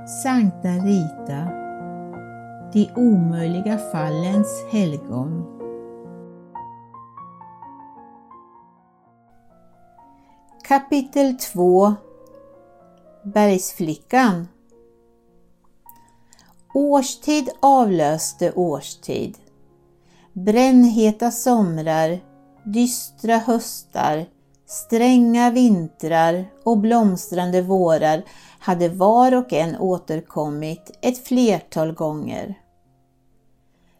Sankta Rita, de omöjliga fallens helgon. Kapitel 2 Bergsflickan Årstid avlöste årstid. Brännheta somrar, dystra höstar, stränga vintrar och blomstrande vårar hade var och en återkommit ett flertal gånger.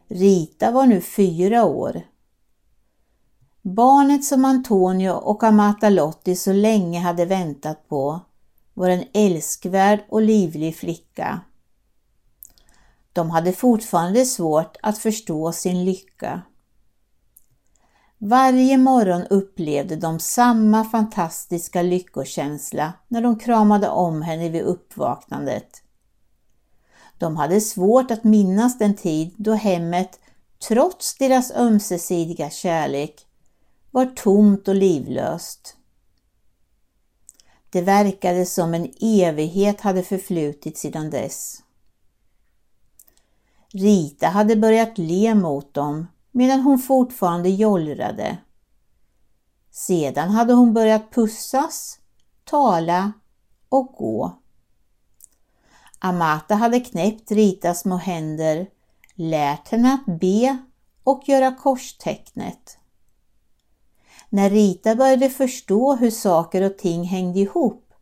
Rita var nu fyra år. Barnet som Antonio och Amata Lotti så länge hade väntat på var en älskvärd och livlig flicka. De hade fortfarande svårt att förstå sin lycka. Varje morgon upplevde de samma fantastiska lyckokänsla när de kramade om henne vid uppvaknandet. De hade svårt att minnas den tid då hemmet, trots deras ömsesidiga kärlek, var tomt och livlöst. Det verkade som en evighet hade förflutit sedan dess. Rita hade börjat le mot dem medan hon fortfarande jollrade. Sedan hade hon börjat pussas, tala och gå. Amata hade knäppt Ritas små händer, lärt henne att be och göra korstecknet. När Rita började förstå hur saker och ting hängde ihop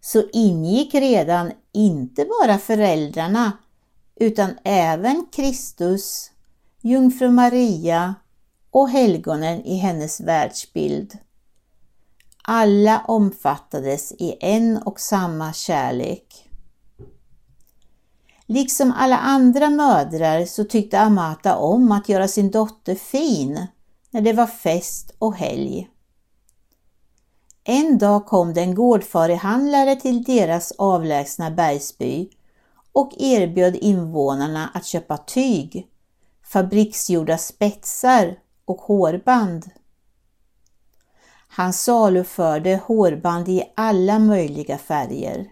så ingick redan inte bara föräldrarna utan även Kristus, jungfru Maria och helgonen i hennes världsbild. Alla omfattades i en och samma kärlek. Liksom alla andra mödrar så tyckte Amata om att göra sin dotter fin när det var fest och helg. En dag kom det en gårdfarihandlare till deras avlägsna bergsby och erbjöd invånarna att köpa tyg, fabriksgjorda spetsar och hårband. Han saluförde hårband i alla möjliga färger.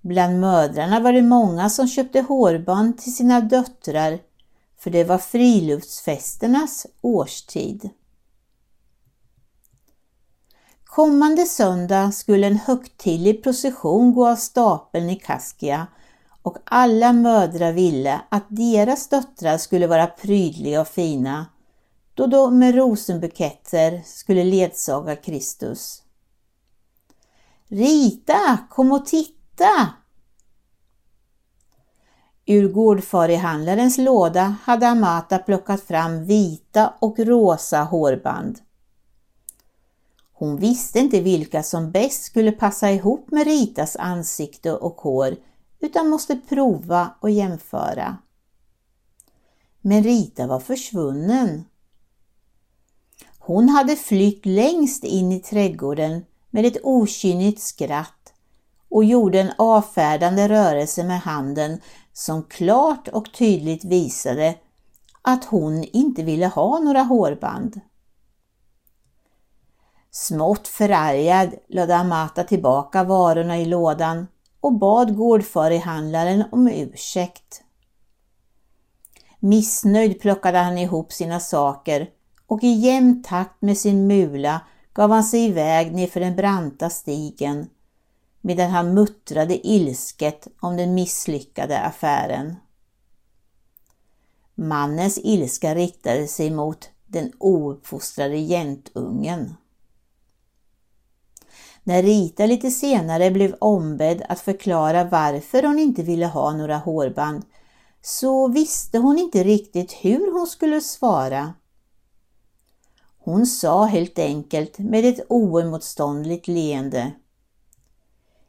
Bland mödrarna var det många som köpte hårband till sina döttrar för det var friluftsfesternas årstid. Kommande söndag skulle en högtidlig procession gå av stapeln i Kaskia och alla mödrar ville att deras döttrar skulle vara prydliga och fina då de med rosenbuketter skulle ledsaga Kristus. Rita, kom och titta! Ur gårdfarihandlarens låda hade Amata plockat fram vita och rosa hårband. Hon visste inte vilka som bäst skulle passa ihop med Ritas ansikte och hår utan måste prova och jämföra. Men Rita var försvunnen. Hon hade flytt längst in i trädgården med ett okynnigt skratt och gjorde en avfärdande rörelse med handen som klart och tydligt visade att hon inte ville ha några hårband. Smått förargad lade Amata tillbaka varorna i lådan och bad gårdfarihandlaren om ursäkt. Missnöjd plockade han ihop sina saker och i jämn takt med sin mula gav han sig iväg nerför den branta stigen medan han muttrade ilsket om den misslyckade affären. Mannens ilska riktade sig mot den ouppfostrade jäntungen. När Rita lite senare blev ombedd att förklara varför hon inte ville ha några hårband så visste hon inte riktigt hur hon skulle svara. Hon sa helt enkelt med ett oemotståndligt leende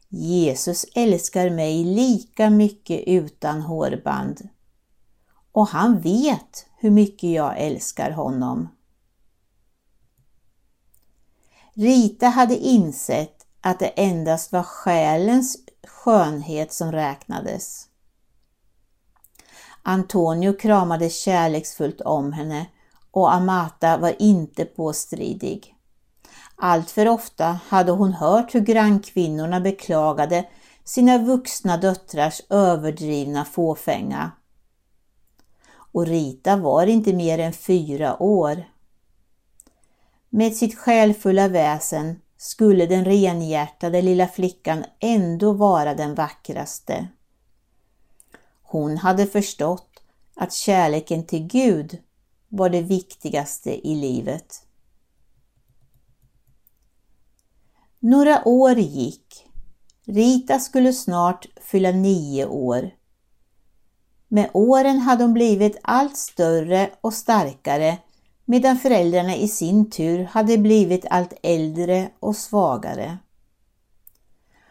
Jesus älskar mig lika mycket utan hårband och han vet hur mycket jag älskar honom. Rita hade insett att det endast var själens skönhet som räknades. Antonio kramade kärleksfullt om henne och Amata var inte påstridig. Allt för ofta hade hon hört hur grannkvinnorna beklagade sina vuxna döttrars överdrivna fåfänga. Och Rita var inte mer än fyra år. Med sitt själfulla väsen skulle den renhjärtade lilla flickan ändå vara den vackraste. Hon hade förstått att kärleken till Gud var det viktigaste i livet. Några år gick. Rita skulle snart fylla nio år. Med åren hade hon blivit allt större och starkare medan föräldrarna i sin tur hade blivit allt äldre och svagare.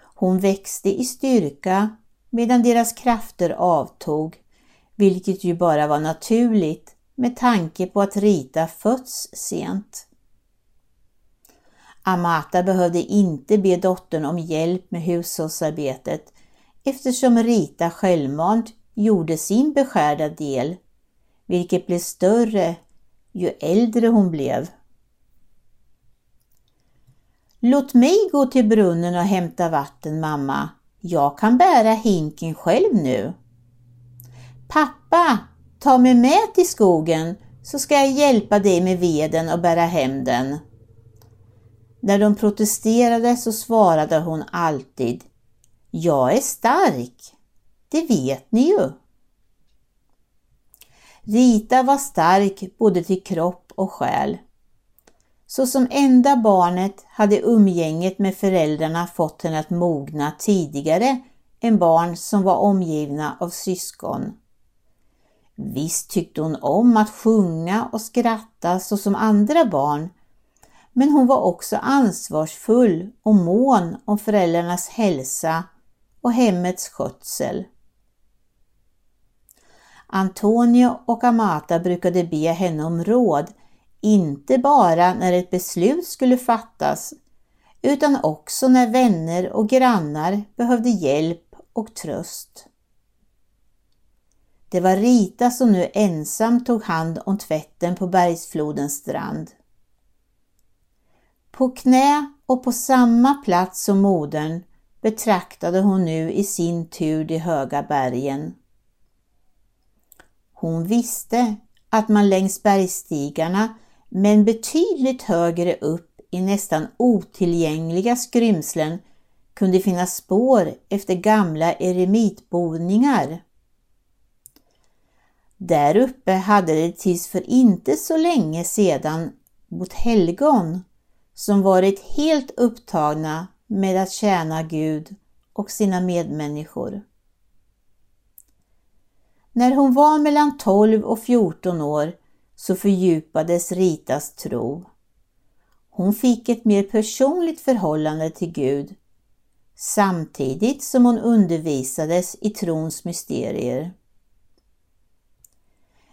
Hon växte i styrka medan deras krafter avtog, vilket ju bara var naturligt med tanke på att Rita fötts sent. Amata behövde inte be dottern om hjälp med hushållsarbetet eftersom Rita självmant gjorde sin beskärda del, vilket blev större ju äldre hon blev. Låt mig gå till brunnen och hämta vatten mamma. Jag kan bära hinken själv nu. Pappa, ta mig med till skogen så ska jag hjälpa dig med veden och bära hem den. När de protesterade så svarade hon alltid Jag är stark, det vet ni ju. Rita var stark både till kropp och själ. Så som enda barnet hade umgänget med föräldrarna fått henne att mogna tidigare än barn som var omgivna av syskon. Visst tyckte hon om att sjunga och skratta så som andra barn, men hon var också ansvarsfull och mån om föräldrarnas hälsa och hemmets skötsel. Antonio och Amata brukade be henne om råd, inte bara när ett beslut skulle fattas, utan också när vänner och grannar behövde hjälp och tröst. Det var Rita som nu ensam tog hand om tvätten på bergsflodens strand. På knä och på samma plats som modern betraktade hon nu i sin tur de höga bergen. Hon visste att man längs bergstigarna men betydligt högre upp i nästan otillgängliga skrymslen kunde finna spår efter gamla eremitboningar. Där uppe hade det tills för inte så länge sedan bott helgon som varit helt upptagna med att tjäna Gud och sina medmänniskor. När hon var mellan 12 och 14 år så fördjupades Ritas tro. Hon fick ett mer personligt förhållande till Gud samtidigt som hon undervisades i trons mysterier.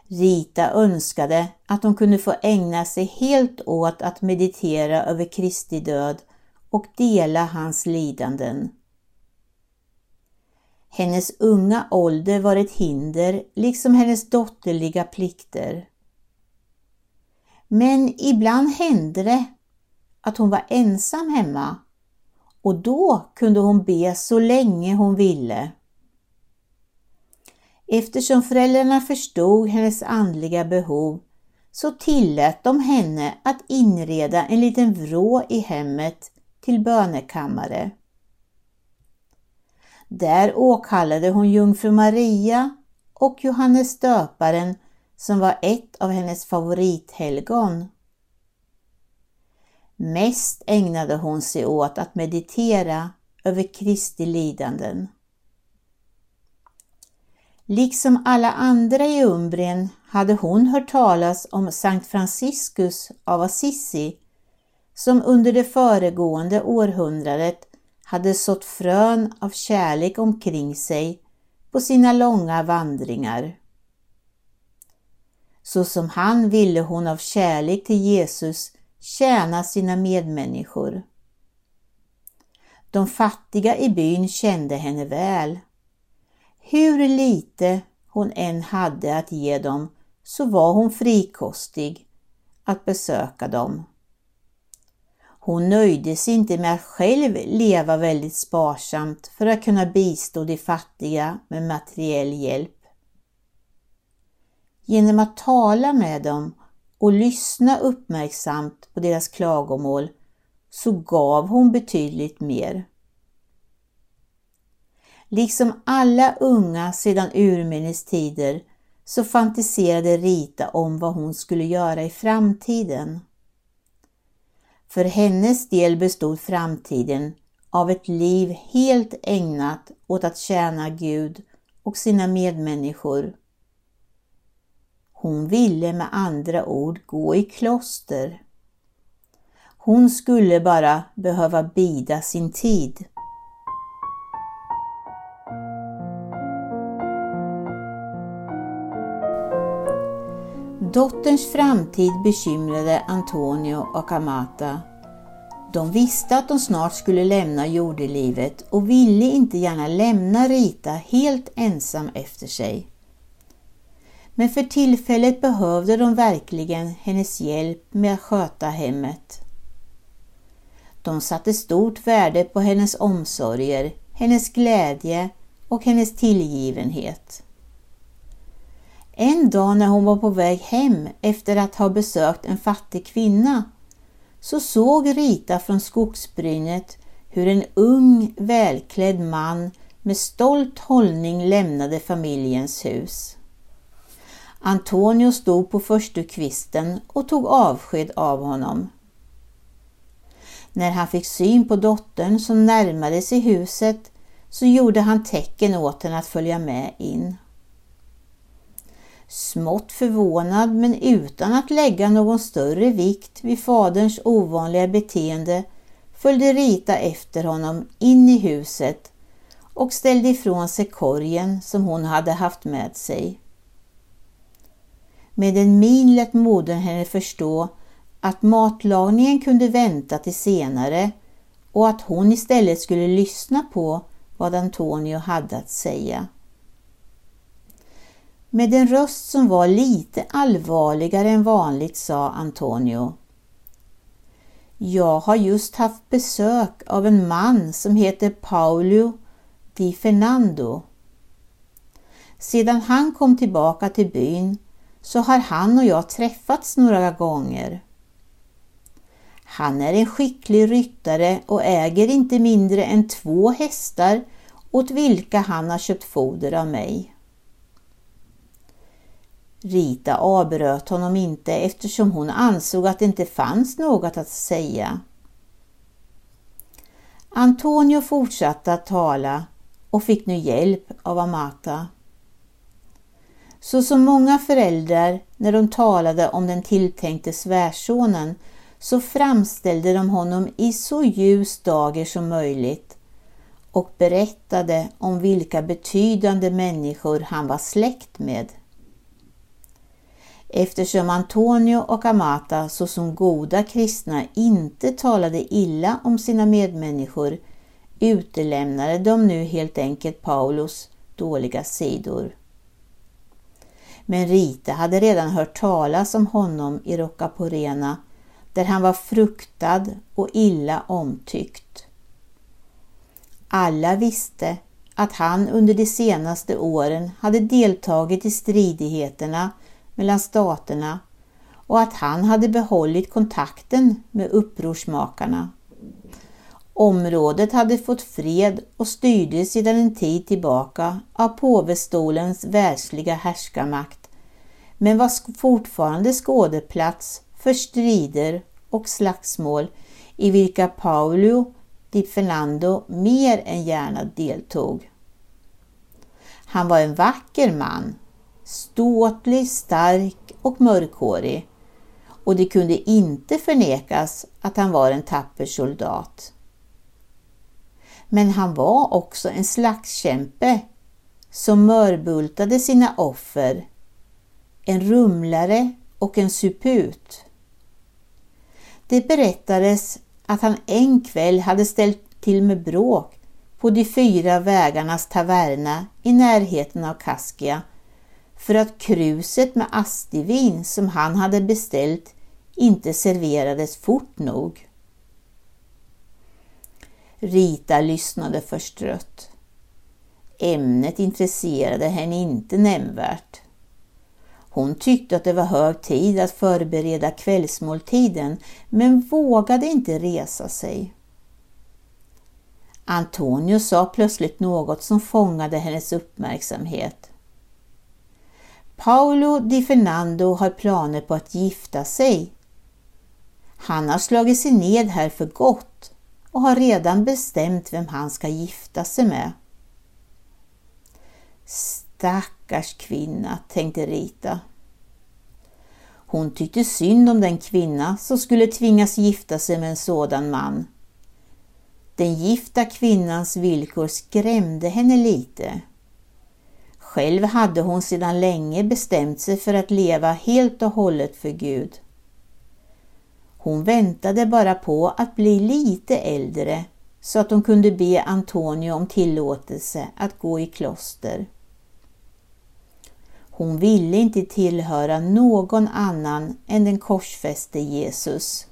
Rita önskade att hon kunde få ägna sig helt åt att meditera över Kristi död och dela hans lidanden. Hennes unga ålder var ett hinder, liksom hennes dotterliga plikter. Men ibland hände det att hon var ensam hemma och då kunde hon be så länge hon ville. Eftersom föräldrarna förstod hennes andliga behov så tillät de henne att inreda en liten vrå i hemmet till bönekammare. Där åkallade hon jungfru Maria och Johannes döparen som var ett av hennes favorithelgon. Mest ägnade hon sig åt att meditera över Kristi lidanden. Liksom alla andra i Umbrien hade hon hört talas om Sankt Franciscus av Assisi som under det föregående århundradet hade sått frön av kärlek omkring sig på sina långa vandringar. Så som han ville hon av kärlek till Jesus tjäna sina medmänniskor. De fattiga i byn kände henne väl. Hur lite hon än hade att ge dem så var hon frikostig att besöka dem. Hon nöjde sig inte med att själv leva väldigt sparsamt för att kunna bistå de fattiga med materiell hjälp. Genom att tala med dem och lyssna uppmärksamt på deras klagomål så gav hon betydligt mer. Liksom alla unga sedan urminnes tider så fantiserade Rita om vad hon skulle göra i framtiden. För hennes del bestod framtiden av ett liv helt ägnat åt att tjäna Gud och sina medmänniskor. Hon ville med andra ord gå i kloster. Hon skulle bara behöva bida sin tid. Dotterns framtid bekymrade Antonio och Amata. De visste att de snart skulle lämna jordelivet och ville inte gärna lämna Rita helt ensam efter sig. Men för tillfället behövde de verkligen hennes hjälp med att sköta hemmet. De satte stort värde på hennes omsorger, hennes glädje och hennes tillgivenhet. En dag när hon var på väg hem efter att ha besökt en fattig kvinna så såg Rita från skogsbrynet hur en ung välklädd man med stolt hållning lämnade familjens hus. Antonio stod på förstukvisten och tog avsked av honom. När han fick syn på dottern som närmade sig huset så gjorde han tecken åt henne att följa med in. Smått förvånad men utan att lägga någon större vikt vid faderns ovanliga beteende följde Rita efter honom in i huset och ställde ifrån sig korgen som hon hade haft med sig. Med en min lät modern henne förstå att matlagningen kunde vänta till senare och att hon istället skulle lyssna på vad Antonio hade att säga. Med en röst som var lite allvarligare än vanligt sa Antonio. Jag har just haft besök av en man som heter Paolo Di Fernando. Sedan han kom tillbaka till byn så har han och jag träffats några gånger. Han är en skicklig ryttare och äger inte mindre än två hästar åt vilka han har köpt foder av mig. Rita avbröt honom inte eftersom hon ansåg att det inte fanns något att säga. Antonio fortsatte att tala och fick nu hjälp av Amata. Så som många föräldrar när de talade om den tilltänkte svärsonen så framställde de honom i så ljus dager som möjligt och berättade om vilka betydande människor han var släkt med. Eftersom Antonio och Amata såsom goda kristna inte talade illa om sina medmänniskor utelämnade de nu helt enkelt Paulus dåliga sidor. Men Rita hade redan hört talas om honom i Rocaporena där han var fruktad och illa omtyckt. Alla visste att han under de senaste åren hade deltagit i stridigheterna mellan staterna och att han hade behållit kontakten med upprorsmakarna. Området hade fått fred och styrdes sedan en tid tillbaka av påvestolens världsliga härskarmakt men var fortfarande skådeplats för strider och slagsmål i vilka Paolo di Fernando mer än gärna deltog. Han var en vacker man ståtlig, stark och mörkhårig och det kunde inte förnekas att han var en tapper soldat. Men han var också en slagskämpe som mörbultade sina offer, en rumlare och en suput. Det berättades att han en kväll hade ställt till med bråk på de fyra vägarnas taverna i närheten av Kaskia för att kruset med astivin som han hade beställt inte serverades fort nog. Rita lyssnade förstrött. Ämnet intresserade henne inte nämnvärt. Hon tyckte att det var hög tid att förbereda kvällsmåltiden men vågade inte resa sig. Antonio sa plötsligt något som fångade hennes uppmärksamhet. Paolo Di Fernando har planer på att gifta sig. Han har slagit sig ned här för gott och har redan bestämt vem han ska gifta sig med. Stackars kvinna, tänkte Rita. Hon tyckte synd om den kvinna som skulle tvingas gifta sig med en sådan man. Den gifta kvinnans villkor skrämde henne lite. Själv hade hon sedan länge bestämt sig för att leva helt och hållet för Gud. Hon väntade bara på att bli lite äldre så att hon kunde be Antonio om tillåtelse att gå i kloster. Hon ville inte tillhöra någon annan än den korsfäste Jesus.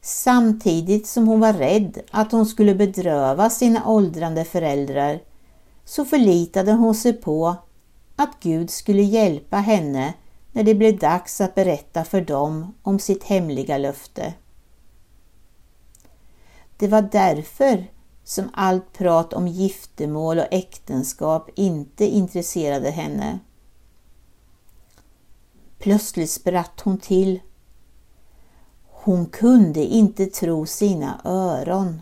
Samtidigt som hon var rädd att hon skulle bedröva sina åldrande föräldrar så förlitade hon sig på att Gud skulle hjälpa henne när det blev dags att berätta för dem om sitt hemliga löfte. Det var därför som allt prat om giftermål och äktenskap inte intresserade henne. Plötsligt spratt hon till. Hon kunde inte tro sina öron.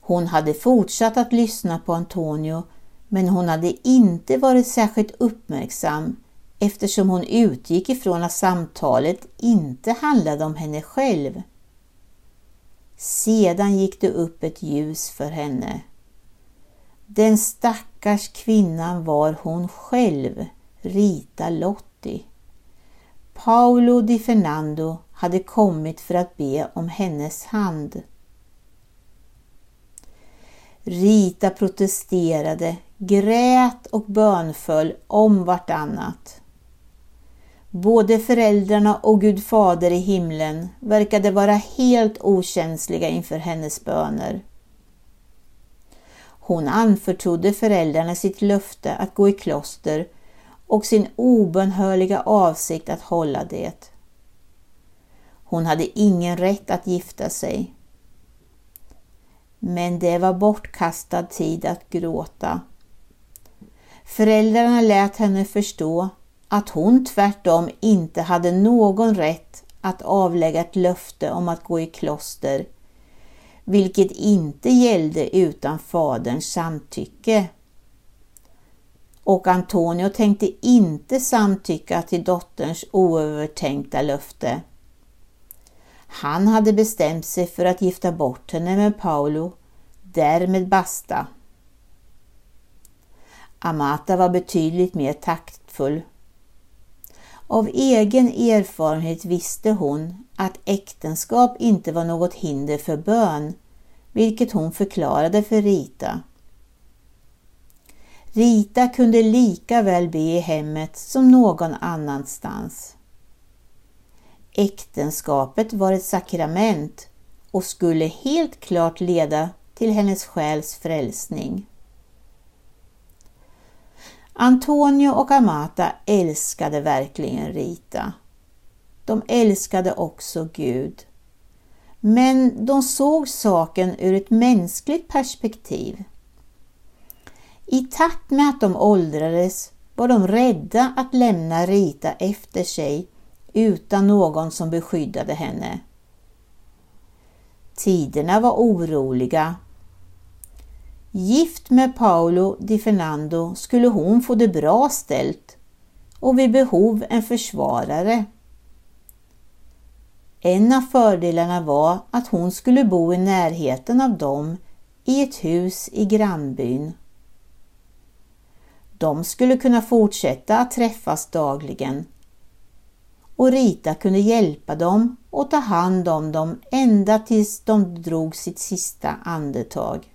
Hon hade fortsatt att lyssna på Antonio men hon hade inte varit särskilt uppmärksam eftersom hon utgick ifrån att samtalet inte handlade om henne själv. Sedan gick det upp ett ljus för henne. Den stackars kvinnan var hon själv, Rita Lotti. Paolo di Fernando hade kommit för att be om hennes hand. Rita protesterade, grät och bönföll om vartannat. Både föräldrarna och Gud fader i himlen verkade vara helt okänsliga inför hennes böner. Hon anförtrodde föräldrarna sitt löfte att gå i kloster och sin obönhörliga avsikt att hålla det. Hon hade ingen rätt att gifta sig. Men det var bortkastad tid att gråta. Föräldrarna lät henne förstå att hon tvärtom inte hade någon rätt att avlägga ett löfte om att gå i kloster, vilket inte gällde utan faderns samtycke och Antonio tänkte inte samtycka till dotterns oövertänkta löfte. Han hade bestämt sig för att gifta bort henne med Paolo, därmed basta. Amata var betydligt mer taktfull. Av egen erfarenhet visste hon att äktenskap inte var något hinder för bön, vilket hon förklarade för Rita. Rita kunde lika väl be i hemmet som någon annanstans. Äktenskapet var ett sakrament och skulle helt klart leda till hennes själs frälsning. Antonio och Amata älskade verkligen Rita. De älskade också Gud. Men de såg saken ur ett mänskligt perspektiv. I takt med att de åldrades var de rädda att lämna Rita efter sig utan någon som beskyddade henne. Tiderna var oroliga. Gift med Paolo di Fernando skulle hon få det bra ställt och vid behov en försvarare. En av fördelarna var att hon skulle bo i närheten av dem i ett hus i grannbyn. De skulle kunna fortsätta att träffas dagligen och Rita kunde hjälpa dem och ta hand om dem ända tills de drog sitt sista andetag.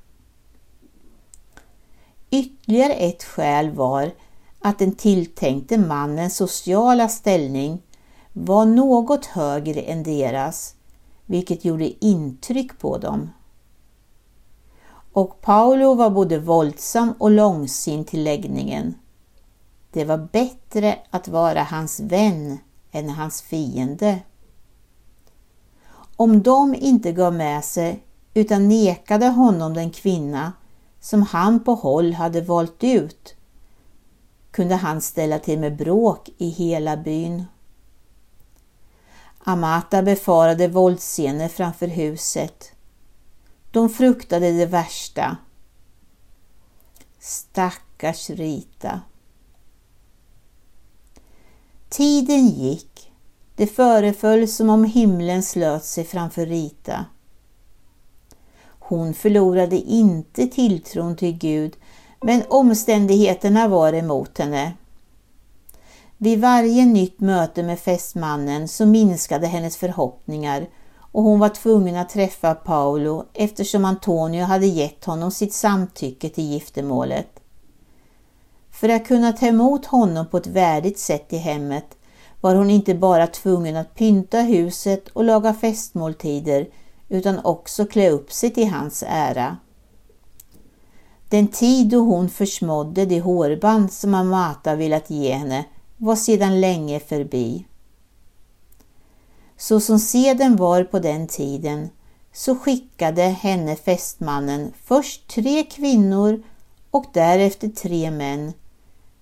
Ytterligare ett skäl var att den tilltänkte mannens sociala ställning var något högre än deras, vilket gjorde intryck på dem. och Paolo var både våldsam och långsint till läggningen. Det var bättre att vara hans vän än hans fiende. Om de inte gav med sig utan nekade honom den kvinna som han på håll hade valt ut kunde han ställa till med bråk i hela byn. Amata befarade våldsscener framför huset. De fruktade det värsta. Stackars Rita. Tiden gick. Det föreföll som om himlen slöt sig framför Rita. Hon förlorade inte tilltron till Gud, men omständigheterna var emot henne. Vid varje nytt möte med fästmannen så minskade hennes förhoppningar och hon var tvungen att träffa Paolo eftersom Antonio hade gett honom sitt samtycke till giftermålet. För att kunna ta emot honom på ett värdigt sätt i hemmet var hon inte bara tvungen att pynta huset och laga festmåltider utan också klä upp sig till hans ära. Den tid då hon försmådde det hårband som Amata velat ge henne var sedan länge förbi. Så som seden var på den tiden så skickade henne fästmannen först tre kvinnor och därefter tre män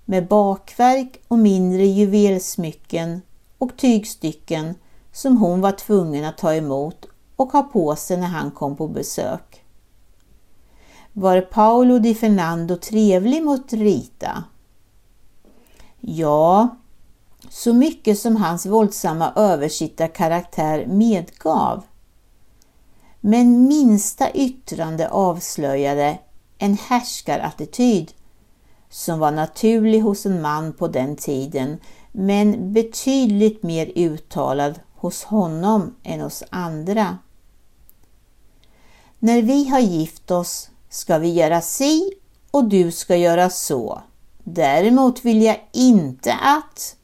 med bakverk och mindre juvelsmycken och tygstycken som hon var tvungen att ta emot och ha på sig när han kom på besök. Var Paolo di Fernando trevlig mot Rita? Ja, så mycket som hans våldsamma översittarkaraktär medgav. Men minsta yttrande avslöjade en härskarattityd som var naturlig hos en man på den tiden men betydligt mer uttalad hos honom än hos andra. När vi har gift oss ska vi göra si och du ska göra så. Däremot vill jag inte att...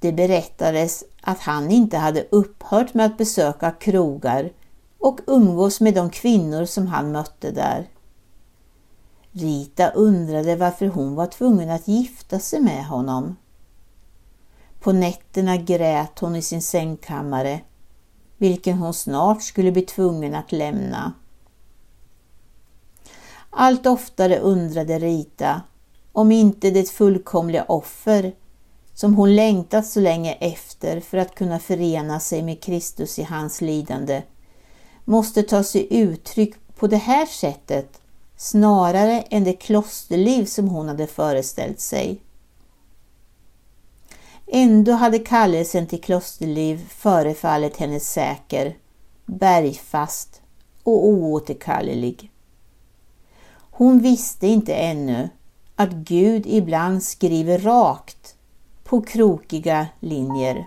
Det berättades att han inte hade upphört med att besöka krogar och umgås med de kvinnor som han mötte där. Rita undrade varför hon var tvungen att gifta sig med honom. På nätterna grät hon i sin sängkammare, vilken hon snart skulle bli tvungen att lämna. Allt oftare undrade Rita om inte det fullkomliga offer som hon längtat så länge efter för att kunna förena sig med Kristus i hans lidande måste ta sig uttryck på det här sättet snarare än det klosterliv som hon hade föreställt sig. Ändå hade kallelsen till klosterliv förefallit henne säker, bergfast och oåterkallelig. Hon visste inte ännu att Gud ibland skriver rakt på krokiga linjer.